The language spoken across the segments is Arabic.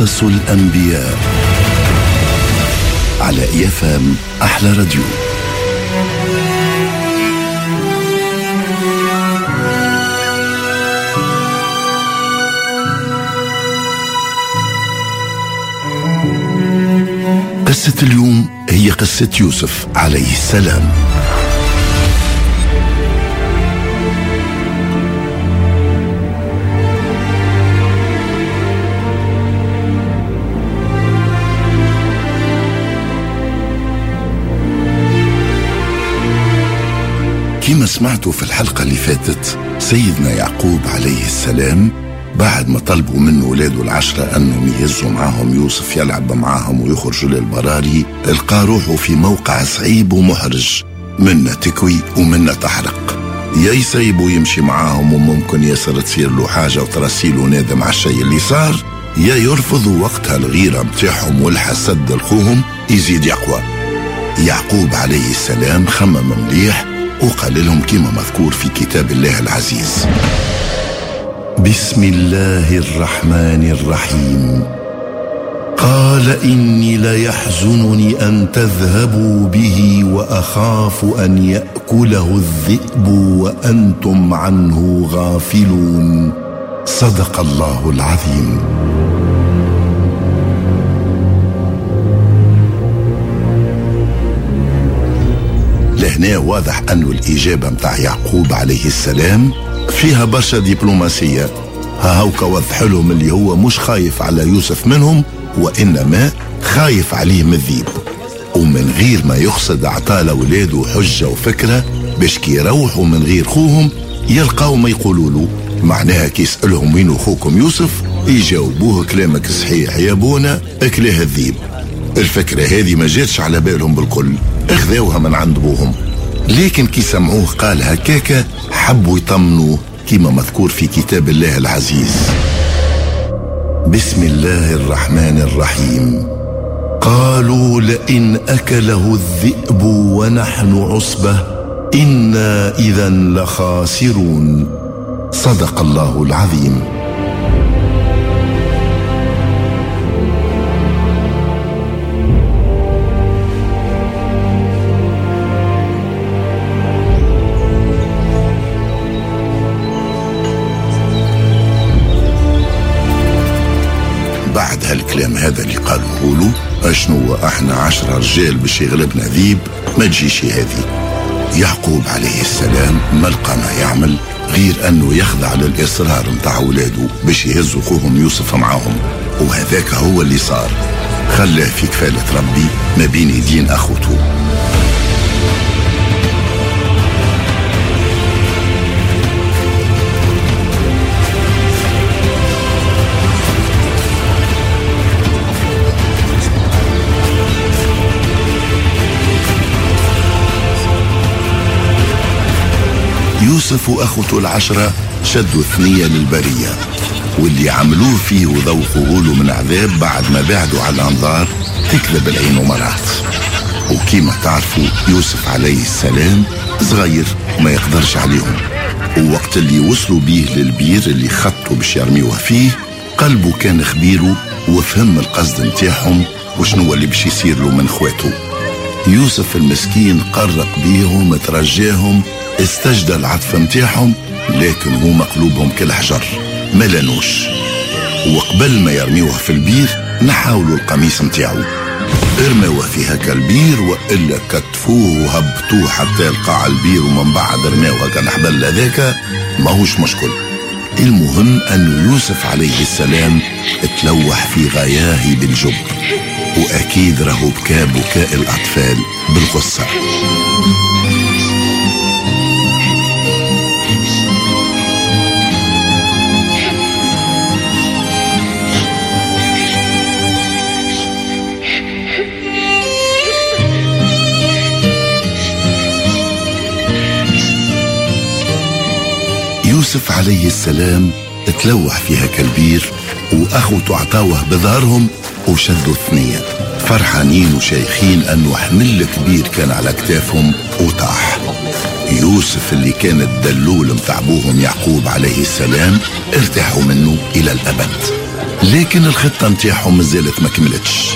قصص الأنبياء على إيفام أحلى راديو. قصة اليوم هي قصة يوسف عليه السلام. كما سمعتوا في الحلقة اللي فاتت سيدنا يعقوب عليه السلام بعد ما طلبوا منه ولاده العشرة أنهم يهزوا معاهم يوسف يلعب معاهم ويخرجوا للبراري إلقى روحه في موقع صعيب ومحرج منا تكوي ومنا تحرق. يا يسيبوا يمشي معاهم وممكن ياسر تصير له حاجة وترسيله نادم على الشيء اللي صار. يا يرفضوا وقتها الغيرة متاعهم والحسد لخوهم يزيد يقوى. يعقوب عليه السلام خمم مليح وقال لهم كما مذكور في كتاب الله العزيز. بسم الله الرحمن الرحيم. قال إني ليحزنني أن تذهبوا به وأخاف أن يأكله الذئب وأنتم عنه غافلون. صدق الله العظيم. لهنا واضح أنه الإجابة متاع يعقوب عليه السلام فيها برشا دبلوماسية. ها هوكا وضح لهم اللي هو مش خايف على يوسف منهم وإنما خايف عليه من الذيب. ومن غير ما يقصد أعطى لأولاده حجة وفكرة باش كي يروحوا من غير خوهم يلقاو ما يقولوا له. معناها كي يسألهم وين أخوكم يوسف يجاوبوه كلامك صحيح يا بونا أكلاه الذيب. الفكرة هذه ما جاتش على بالهم بالكل. اخذوها من عند بوهم لكن كي سمعوه قال هكاكا حبوا يطمنوه كما مذكور في كتاب الله العزيز. بسم الله الرحمن الرحيم. قالوا لئن أكله الذئب ونحن عصبة إنا اذا لخاسرون. صدق الله العظيم. بعد هالكلام هذا اللي قالوه له أشنو أحنا عشرة رجال باش يغلبنا ذيب ما تجيش هذه. يعقوب عليه السلام ما لقى ما يعمل غير أنه يخضع للإصرار متاع اولاده باش يهزوا أخوهم يوسف معاهم. وهذاك هو اللي صار. خلاه في كفالة ربي ما بين يدين أخوته. يوسف وأخوته العشرة شدوا ثنية للبرية واللي عملوه فيه وذوقوه له من عذاب بعد ما بعدوا على الأنظار تكذب العين ومرات وكيما تعرفوا يوسف عليه السلام صغير وما يقدرش عليهم. ووقت اللي وصلوا بيه للبير اللي خطوا باش يرميوه فيه قلبه كان خبيره وفهم القصد نتاعهم وشنو اللي باش يصير له من خواته يوسف المسكين قرق بيهم ترجاهم استجدى العطف متاعهم لكن هما قلوبهم كالحجر. ما لانوش. وقبل ما يرميوه في البير نحاولوا القميص متاعو. ارموه في هكا البير وإلا كتفوه وهبطوه حتى يلقى على البير ومن بعد رماوه كالحبل هذاك. ماهوش مشكل. المهم أن يوسف عليه السلام تلوح في غياه بالجبر وأكيد راهو بكى بكاء الأطفال بالغصة يوسف عليه السلام تلوح في هكا البير واخوته عطاوه بظهرهم وشدوا الثنية فرحانين وشايخين انه حمل كبير كان على كتافهم وطاح. يوسف اللي كان الدلول متاع أبوهم يعقوب عليه السلام ارتاحوا منه إلى الأبد. لكن الخطة متاعهم مازالت ما كملتش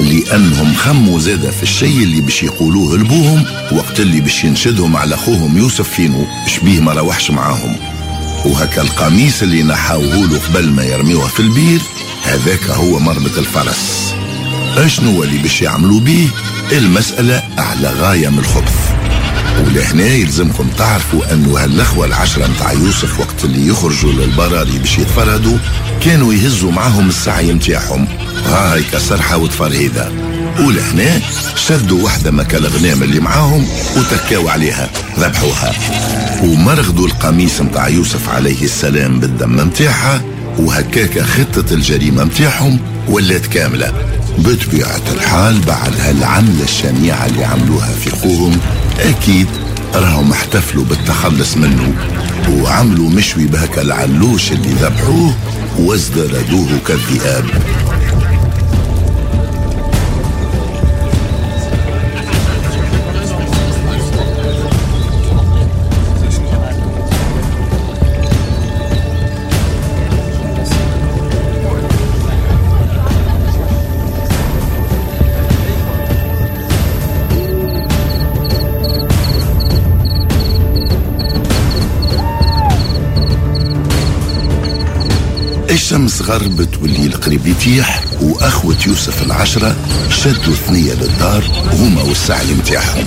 لأنهم خموا زادة في الشيء اللي باش يقولوه لبوهم وقت اللي باش ينشدهم على أخوهم يوسف فينو شبيه ما روحش معاهم. وهكا القميص اللي نحاوه له قبل ما يرميوه في البير هذاك هو مربط الفرس. أشنو اللي باش يعملوا بيه؟ المسألة على غاية من الخبث. ولهنا يلزمكم تعرفوا أنه هالأخوة العشرة متاع يوسف وقت اللي يخرجوا للبراري باش يتفرهدوا كانوا يهزوا معاهم السعي متاعهم. ها هيك سرحة وتفرهيدة. ولهنا شدوا واحدة مكا الغنام اللي معاهم وتكاو عليها ذبحوها. ومرغدوا القميص متاع يوسف عليه السلام بالدم متاعها وهكاك خطة الجريمة متاعهم ولات كاملة. بطبيعة الحال بعد هالعملة الشنيعة اللي عملوها في خوهم أكيد راهم احتفلوا بالتخلص منه. وعملوا مشوي بهك العلوش اللي ذبحوه وازدردوه كالذئاب. الشمس غربت والليل قريب يتيح وأخوة يوسف العشرة شدوا ثنية للدار هما والسعي متاعهم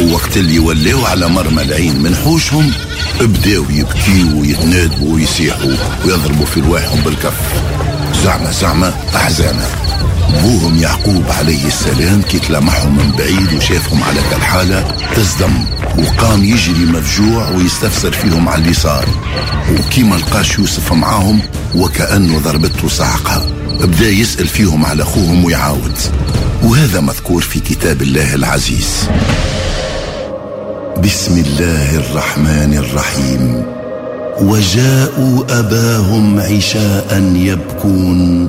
ووقت اللي ولاو على مرمى العين من حوشهم بداو يبكيوا ويتنادوا ويصيحوا ويضربوا في رواحهم بالكف. زعمة زعمة أحزانة. بوهم يعقوب عليه السلام كي تلمحهم من بعيد وشافهم على كالحالة تصدم وقام يجري مفجوع ويستفسر فيهم على اللي صار وكيما لقاش يوسف معاهم وكأنه ضربته صعقة بدا يسأل فيهم على أخوهم ويعاود. وهذا مذكور في كتاب الله العزيز. بسم الله الرحمن الرحيم. وجاءوا أباهم عشاء يبكون.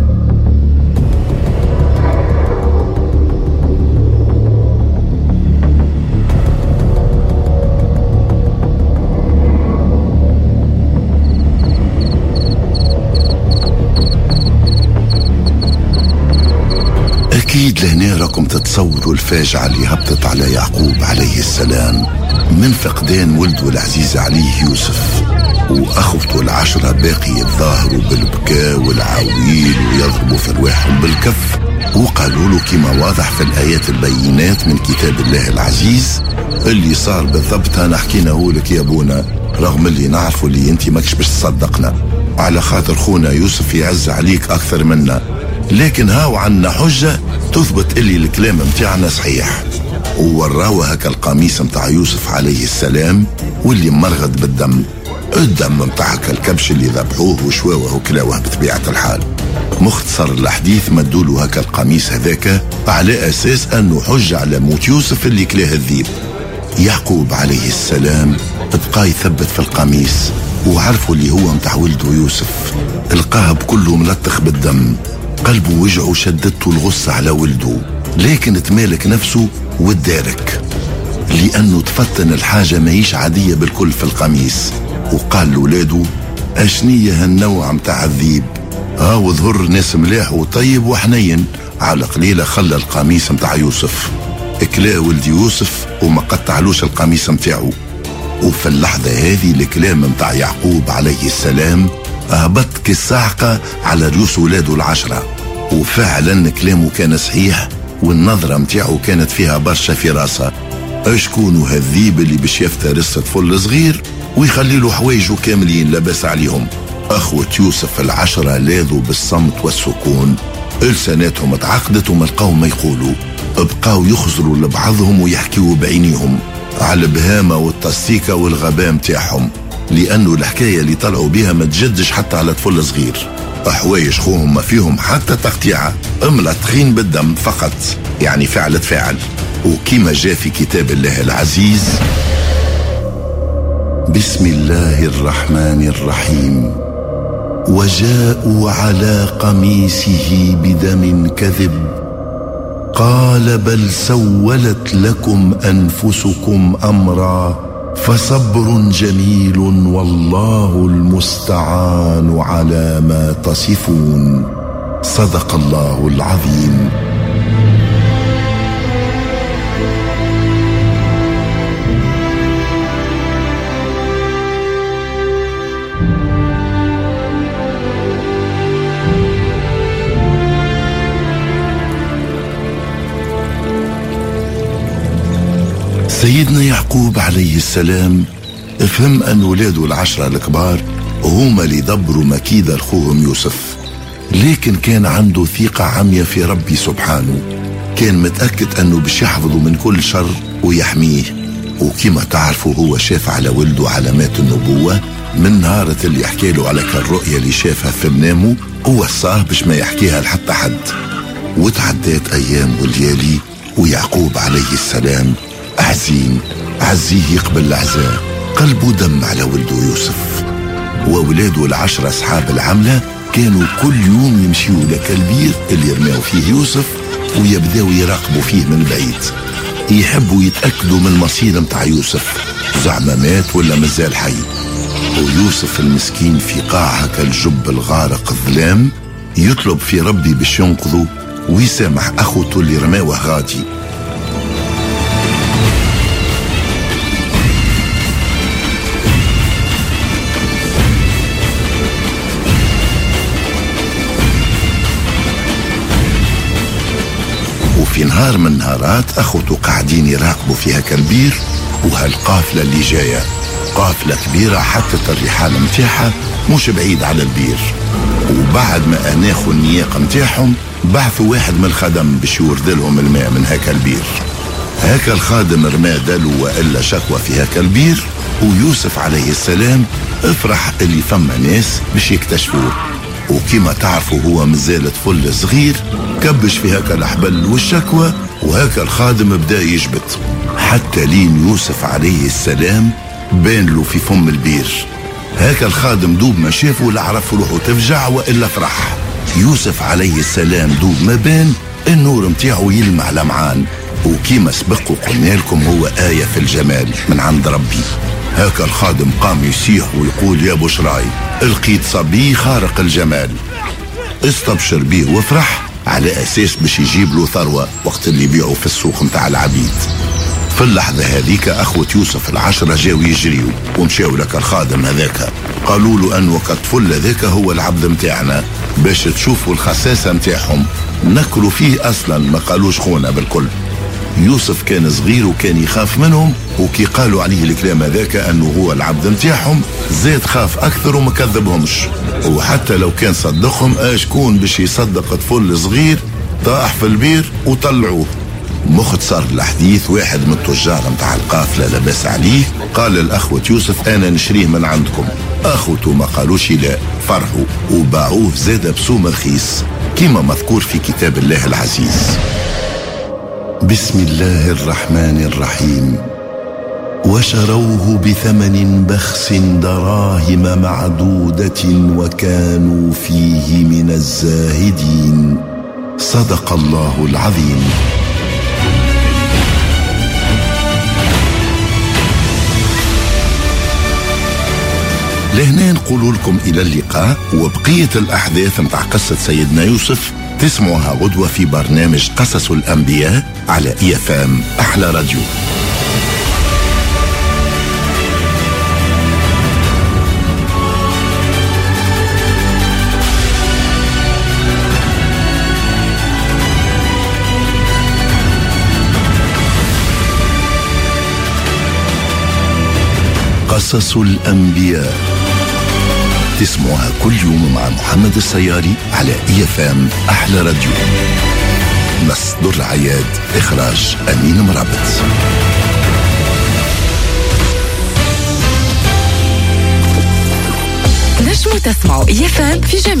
أكيد لهنا راكم تتصوروا الفاجعة اللي هبطت على يعقوب عليه السلام من فقدان ولده العزيز عليه يوسف وأخوته العشرة باقي يتظاهروا بالبكاء والعويل ويضربوا في رواحهم بالكف وقالوا له كما واضح في الآيات البينات من كتاب الله العزيز اللي صار بالضبط أنا حكيناه لك يا بونا رغم اللي نعرفوا اللي أنت ماكش باش تصدقنا. على خاطر خونا يوسف يعز عليك أكثر منا. لكن هاو عنا حجة تثبت اللي الكلام متاعنا صحيح. ووراو هكا القميص متاع يوسف عليه السلام واللي مرغد بالدم. الدم متاع الكبش اللي ذبحوه وشواوه وكلاوه بطبيعة الحال. مختصر الحديث مدولو هكا القميص هذاك على أساس أنه حج على موت يوسف اللي كلاه الذيب. يعقوب عليه السلام بقى يثبت في القميص وعرفوا اللي هو متاع ولده يوسف. القاه كله ملطخ بالدم. قلبه وجعه وشدته الغصة على ولده لكن تمالك نفسه والدارك لأنه تفطن الحاجة ماهيش عادية بالكل في القميص. وقال لولاده أشنية هالنوع متاع الذيب. هاو ظهر ناس ملاح وطيب وحنين. على قليلة خلى القميص متاع يوسف. كلا ولد يوسف وما قطعلوش القميص متاعه وفي اللحظة هذه الكلام متاع يعقوب عليه السلام هبط كالصاعقة على رؤوس ولاده العشرة. وفعلا كلامه كان صحيح والنظرة متاعه كانت فيها برشا فراسة. أشكون هالذيب اللي باش يفترس طفل صغير ويخلي له حوايجه كاملين لاباس عليهم. أخوة يوسف العشرة لاذوا بالصمت والسكون. لساناتهم تعقدت وما لقاو ما يقولوا. بقاو يخزروا لبعضهم ويحكيوا بعينيهم. على البهامة والتصيكة والغباء متاعهم. لأنه الحكاية اللي طلعوا بها ما تجدش حتى على طفل صغير. حوايج خوهم ما فيهم حتى تقطيعة ملطخين بالدم فقط. يعني فعلة فاعل. وكما جاء في كتاب الله العزيز. بسم الله الرحمن الرحيم. وجاءوا على قميصه بدم كذب. قال بل سولت لكم أنفسكم أمرا. فصبر جميل والله المستعان على ما تصفون. صدق الله العظيم. سيدنا يعقوب عليه السلام فهم أن ولاده العشرة الكبار هما اللي دبروا مكيدة أخوهم يوسف لكن كان عنده ثقة عمية في ربي سبحانه كان متأكد أنه باش يحفظه من كل شر ويحميه وكما تعرفوا هو شاف على ولده علامات النبوة من نهارة اللي يحكي له على الرؤية اللي شافها في منامه ووصاه باش ما يحكيها لحتى حد. وتعدات أيام وليالي ويعقوب عليه السلام حزين عزيه يقبل العزاء قلبه دم على ولده يوسف. وولاده العشرة أصحاب العملة كانوا كل يوم يمشيوا لك البير اللي يرميوا فيه يوسف ويبدأوا يراقبوا فيه من بعيد. يحبوا يتأكدوا من المصير متاع يوسف. زعما مات ولا مازال حي. ويوسف المسكين في قاع هكا الجب الغارق الظلام يطلب في ربي باش ينقذه ويسامح أخوته اللي رماوه غادي. في نهار من نهارات أخوته قاعدين يراقبوا في هكا البير وهالقافلة اللي جاية. قافلة كبيرة حطت الرحال متاعها مش بعيد على البير. وبعد ما أناخوا النياق متاعهم بعثوا واحد من الخدم باش يورد لهم الماء من هكا البير. هكا الخادم رمى دلو وإلا شكوى في هكا البير ويوسف عليه السلام افرح اللي فما ناس باش يكتشفوه. وكما تعرفوا هو مازال طفل صغير كبش في هكا الحبل والشكوى وهكا الخادم بدا يجبت حتى لين يوسف عليه السلام بان له في فم البير. هكا الخادم دوب ما شافه لا عرف روحه تفجع وإلا فرح. يوسف عليه السلام دوب ما بان النور متاعه يلمع لمعان. وكيما سبق وقلنا لكم هو آية في الجمال من عند ربي. هاك الخادم قام يسيح ويقول يا بشراي لقيت صبي خارق الجمال. استبشر بيه وافرح على أساس باش يجيب له ثروة وقت اللي يبيعوا في السوق متاع العبيد. في اللحظة هذيك أخوة يوسف العشرة جاوا يجريوا ومشاو لك الخادم هذاك. قالوا له أنه كطفل هذاك هو العبد متاعنا باش تشوفوا الخساسة متاعهم. نكروا فيه أصلا ما قالوش خونا بالكل. يوسف كان صغير وكان يخاف منهم وكي قالوا عليه الكلام هذاك أنه هو العبد نتاعهم زاد خاف أكثر وما كذبهمش. وحتى لو كان صدقهم اشكون باش يصدق طفل صغير؟ طاح في البير وطلعوه. مخت صار الحديث واحد من التجار متاع القافلة لباس عليه قال الأخوة يوسف أنا نشريه من عندكم. أخوته ما قالوش لا فرحوا. وباعوه زاد بسوم رخيص كما مذكور في كتاب الله العزيز. بسم الله الرحمن الرحيم. وشروه بثمن بخس دراهم معدودة وكانوا فيه من الزاهدين. صدق الله العظيم. لهنا نقول لكم إلى اللقاء وبقية الأحداث متاع قصه سيدنا يوسف تسمعها غدوة في برنامج قصص الأنبياء على IFM أحلى راديو. قصص الأنبياء. تسمعها كل يوم مع محمد السياري على IFM أحلى راديو. نص در عياد إخراج أمين مرابط. نجموا تسمعوا IFM في جميع